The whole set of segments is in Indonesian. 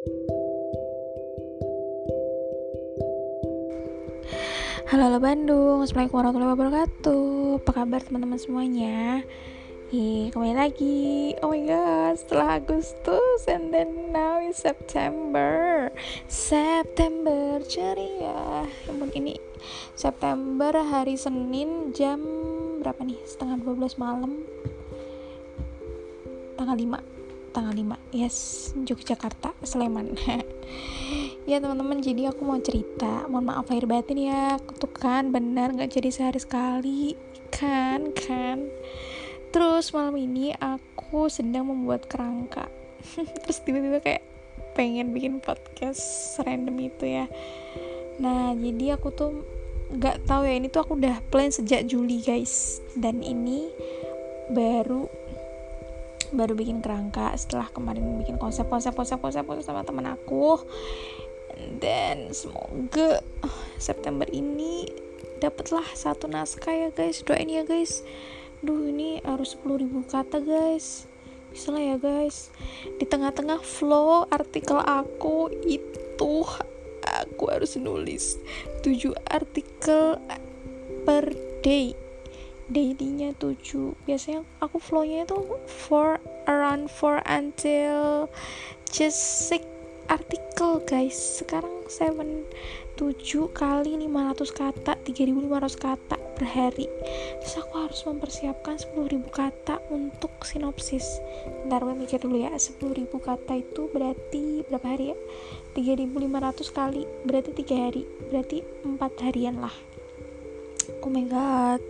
Halo, halo Bandung, Assalamualaikum warahmatullahi wabarakatuh. Apa kabar teman-teman semuanya? Ih, kembali lagi. Oh my god, setelah Agustus And then now is September. September ceria. Namun ini September hari Senin jam Berapa nih? Setengah 12 malam. Tanggal 5 Tanggal 5, yes Yogyakarta, Sleman. Ya teman-teman jadi aku mau cerita. Mohon maaf lahir batin ya. Tuh kan benar nggak jadi sehari sekali. Kan kan. Terus malam ini aku sedang membuat kerangka. Terus tiba-tiba kayak pengen bikin podcast random itu ya. Nah jadi aku tuh nggak tahu ya. Ini tuh aku udah plan sejak Juli guys. Dan ini baru baru bikin kerangka setelah kemarin bikin konsep konsep konsep konsep, konsep sama teman aku. Dan semoga September ini dapatlah satu naskah ya guys doain ya guys. Duh ini harus 10.000 kata guys. Bisa lah ya guys di tengah-tengah flow artikel aku itu aku harus nulis 7 artikel per day dailynya 7 biasanya aku flownya itu for around 4 until just 6 artikel guys. Sekarang 7 7 kali 500 kata 3500 kata per hari. Terus aku harus mempersiapkan 10.000 kata untuk sinopsis. Ntar gue mikir dulu ya. 10.000 kata itu berarti berapa hari ya? 3500 kali berarti 3 hari. Berarti 4 harian lah. Oh my god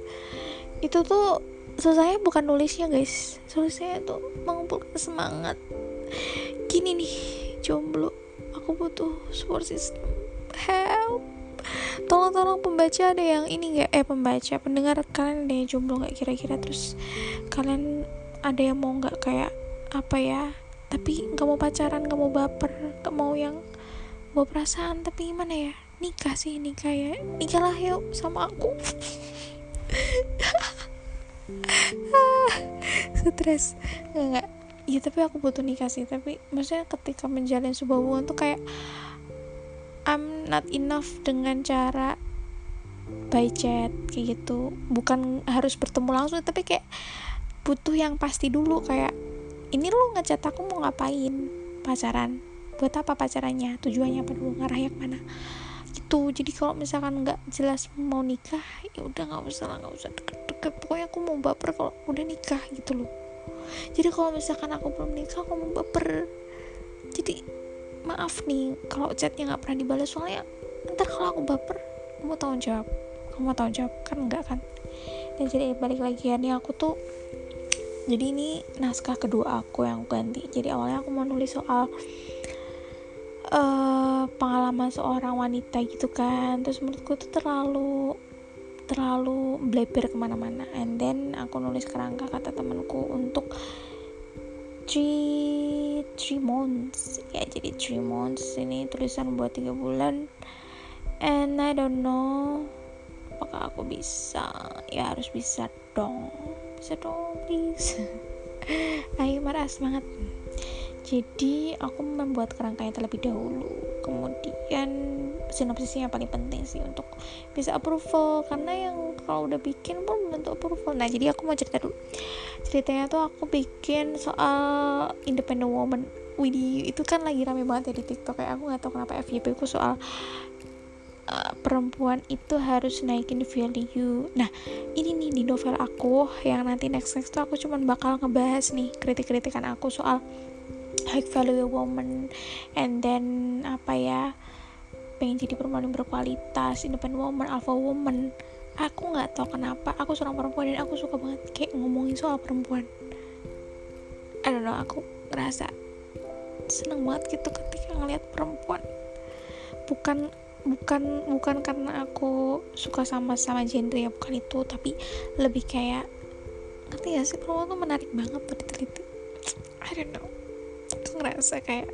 itu tuh selesai bukan nulisnya guys. Selesai tuh mengumpulkan semangat. Gini nih jomblo. Aku butuh support system. Help. Tolong-tolong pembaca ada yang ini nggak? Eh pembaca pendengar kalian ada yang jomblo nggak kira-kira? Terus kalian ada yang mau nggak kayak apa ya? Tapi nggak mau pacaran nggak mau baper nggak mau yang bawa perasaan tapi gimana ya? Nikah sih nikah ya. Nikahlah yuk sama aku stres. Nggak ya tapi aku butuh nikah sih. Tapi maksudnya ketika menjalin sebuah hubungan tuh kayak I'm not enough dengan cara by chat kayak gitu. Bukan harus bertemu langsung tapi kayak butuh yang pasti dulu. Kayak ini lu ngechat aku mau ngapain? Pacaran. Buat apa pacarannya? Tujuannya apa dulu? Ngarah yang mana gitu. Jadi kalau misalkan nggak jelas mau nikah ya udah nggak usah lah nggak usah deket-deket. Pokoknya aku mau baper kalau udah nikah gitu loh. Jadi kalau misalkan aku belum nikah aku mau baper. Jadi maaf nih kalau chatnya nggak pernah dibalas soalnya ntar kalau aku baper kamu tanggung jawab. Kamu tanggung jawab kan enggak kan? Dan jadi balik lagi ya nih aku tuh jadi ini naskah kedua aku yang ganti. Jadi awalnya aku mau nulis soal uh, pengalaman seorang wanita gitu kan. Terus menurutku tuh terlalu terlalu bleber ke mana-mana. And then aku nulis kerangka kata temanku untuk three three months. Ya jadi three months ini tulisan buat tiga bulan. And I don't know apakah aku bisa. Ya harus bisa dong. Bisa dong please. Ayo marah semangat jadi aku membuat kerangkanya terlebih dahulu. Kemudian sinopsisnya yang paling penting sih untuk bisa approval. Karena yang kalau udah bikin pun belum approval. Nah jadi aku mau cerita dulu. Ceritanya tuh aku bikin soal independent woman. Widih itu kan lagi rame banget ya di TikTok kayak aku nggak tahu kenapa FYP ku soal uh, perempuan itu harus naikin value. Nah ini nih di novel aku yang nanti next next tuh aku cuman bakal ngebahas nih kritik-kritikan aku soal high value woman and then apa ya pengen jadi perempuan yang berkualitas independent woman alpha woman. Aku nggak tahu kenapa aku seorang perempuan dan aku suka banget kayak ngomongin soal perempuan. I don't know aku ngerasa seneng banget gitu ketika ngeliat perempuan. Bukan bukan bukan karena aku suka sama sama genre ya bukan itu tapi lebih kayak ngerti ya sih? Perempuan tuh menarik banget tuh diteliti I don't know ngerasa kayak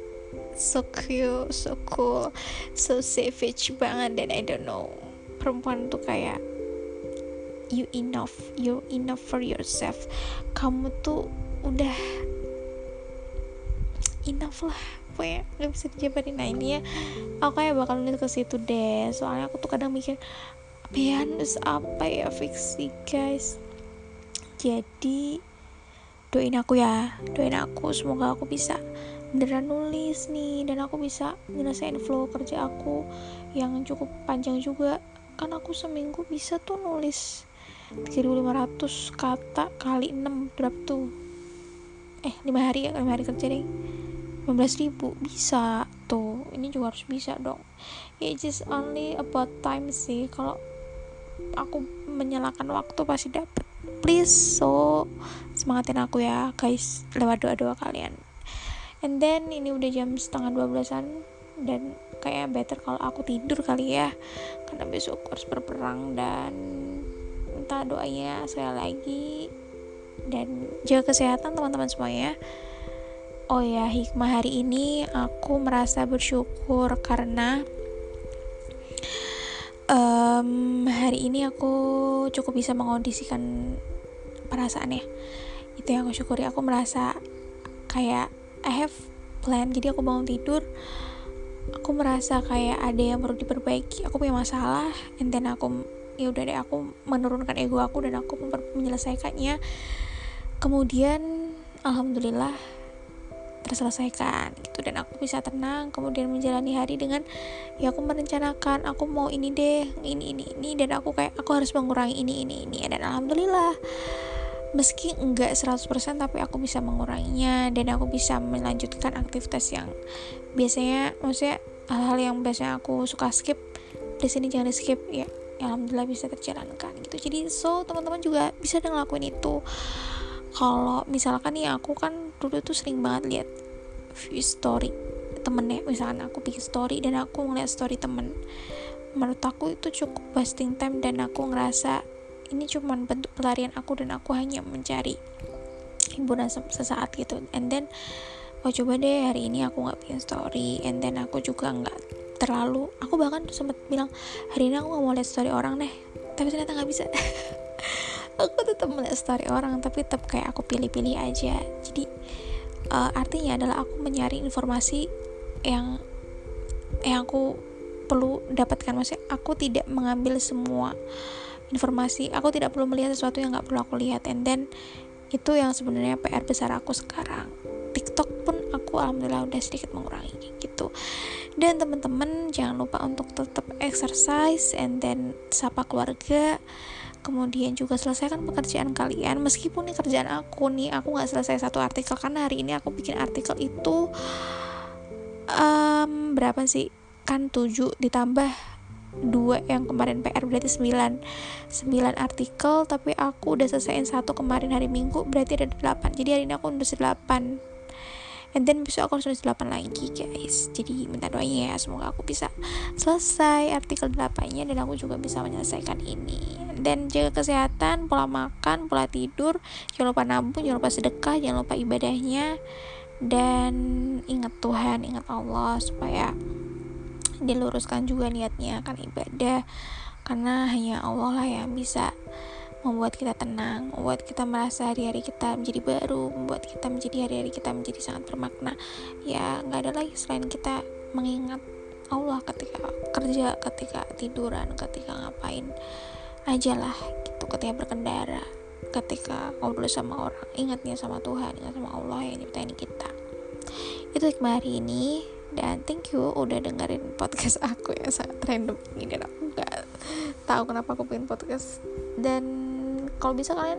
so cute, so cool, so savage banget. Dan I don't know perempuan tuh kayak you enough, you enough for yourself. Kamu tuh udah enough lah apa ya nggak bisa dijabarin. Nah ini ya aku kayak bakal nulis ke situ deh. Soalnya aku tuh kadang mikir Pianus apa ya fiksi guys? Jadi doain aku ya doain aku semoga aku bisa beneran nulis nih dan aku bisa nyelesain flow kerja aku yang cukup panjang juga. Kan aku seminggu bisa tuh nulis 3500 kata kali 6 berapa tuh? Eh 5 hari ya 5 hari kerja deh. 15 ribu bisa tuh. Ini juga harus bisa dong. Yeah, just only about time sih kalau aku menyalakan waktu pasti dapet. Please so semangatin aku ya guys. Lewat doa-doa kalian and then ini udah jam setengah dua belasan dan kayak better kalau aku tidur kali ya. Karena besok harus berperang dan minta doanya sekali lagi. Dan jaga kesehatan teman-teman semuanya. Oh ya hikmah hari ini aku merasa bersyukur karena um, hari ini aku cukup bisa mengondisikan perasaan ya. Itu yang aku syukuri. Aku merasa kayak I have plan. Jadi aku bangun tidur aku merasa kayak ada yang perlu diperbaiki. Aku punya masalah and then aku ya udah deh aku menurunkan ego aku dan aku menyelesaikannya. Kemudian alhamdulillah terselesaikan gitu. Dan aku bisa tenang kemudian menjalani hari dengan ya aku merencanakan aku mau ini deh ini ini ini. Dan aku kayak aku harus mengurangi ini ini ini. Dan alhamdulillah meski enggak 100% tapi aku bisa menguranginya dan aku bisa melanjutkan aktivitas yang biasanya maksudnya hal-hal yang biasanya aku suka skip di sini jangan di skip ya, ya alhamdulillah bisa terjalankan gitu. Jadi so teman-teman juga bisa ngelakuin itu. Kalau misalkan nih aku kan dulu tuh sering banget lihat view story temennya misalkan aku bikin story dan aku ngeliat story temen. Menurut aku itu cukup wasting time dan aku ngerasa ini cuma bentuk pelarian aku dan aku hanya mencari hiburan sesaat gitu. And then oh coba deh hari ini aku nggak bikin story. And then aku juga nggak terlalu aku bahkan sempat bilang hari ini aku nggak mau lihat story orang deh. Tapi ternyata nggak bisa. Aku tetap melihat story orang tapi tetap kayak aku pilih-pilih aja. Jadi uh, artinya adalah aku mencari informasi yang yang aku perlu dapatkan. Maksudnya aku tidak mengambil semua informasi aku tidak perlu melihat sesuatu yang nggak perlu aku lihat. And then itu yang sebenarnya PR besar aku sekarang. TikTok pun aku alhamdulillah udah sedikit mengurangi gitu. Dan teman-teman jangan lupa untuk tetap exercise and then sapa keluarga. Kemudian juga selesaikan pekerjaan kalian. Meskipun ini kerjaan aku nih aku nggak selesai satu artikel. Karena hari ini aku bikin artikel itu um, berapa sih? Kan 7 ditambah dua yang kemarin PR berarti 9 9 artikel tapi aku udah selesaiin satu kemarin hari minggu berarti ada 8 jadi hari ini aku udah 8 and then besok aku harus nulis 8 lagi guys. Jadi minta doanya ya semoga aku bisa selesai artikel 8 nya dan aku juga bisa menyelesaikan ini. Dan jaga kesehatan pola makan pola tidur. Jangan lupa nabung jangan lupa sedekah jangan lupa ibadahnya. Dan ingat Tuhan ingat Allah supaya diluruskan juga niatnya akan ibadah karena hanya Allah lah yang bisa membuat kita tenang, membuat kita merasa hari-hari kita menjadi baru, membuat kita menjadi hari-hari kita menjadi sangat bermakna. Ya nggak ada lagi selain kita mengingat Allah ketika kerja, ketika tiduran, ketika ngapain aja lah gitu, ketika berkendara, ketika ngobrol sama orang, ingatnya sama Tuhan, ingat sama Allah yang nyiptain kita. Itu hikmah hari ini dan thank you udah dengerin podcast aku yang sangat random. Ini dan aku nggak tahu kenapa aku bikin podcast. Dan kalau bisa kalian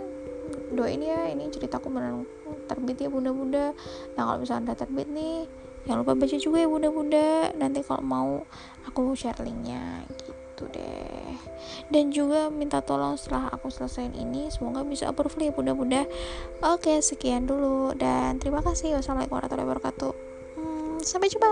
doain ya ini ceritaku beneran terbit ya bunda-bunda. Nah kalau misalnya udah terbit nih jangan lupa baca juga ya bunda-bunda. Nanti kalau mau aku share linknya. Gitu deh. Dan juga minta tolong setelah aku selesaiin ini semoga bisa approve ya bunda-bunda. Oke sekian dulu. Dan terima kasih. Wassalamualaikum warahmatullahi wabarakatuh sampai jumpa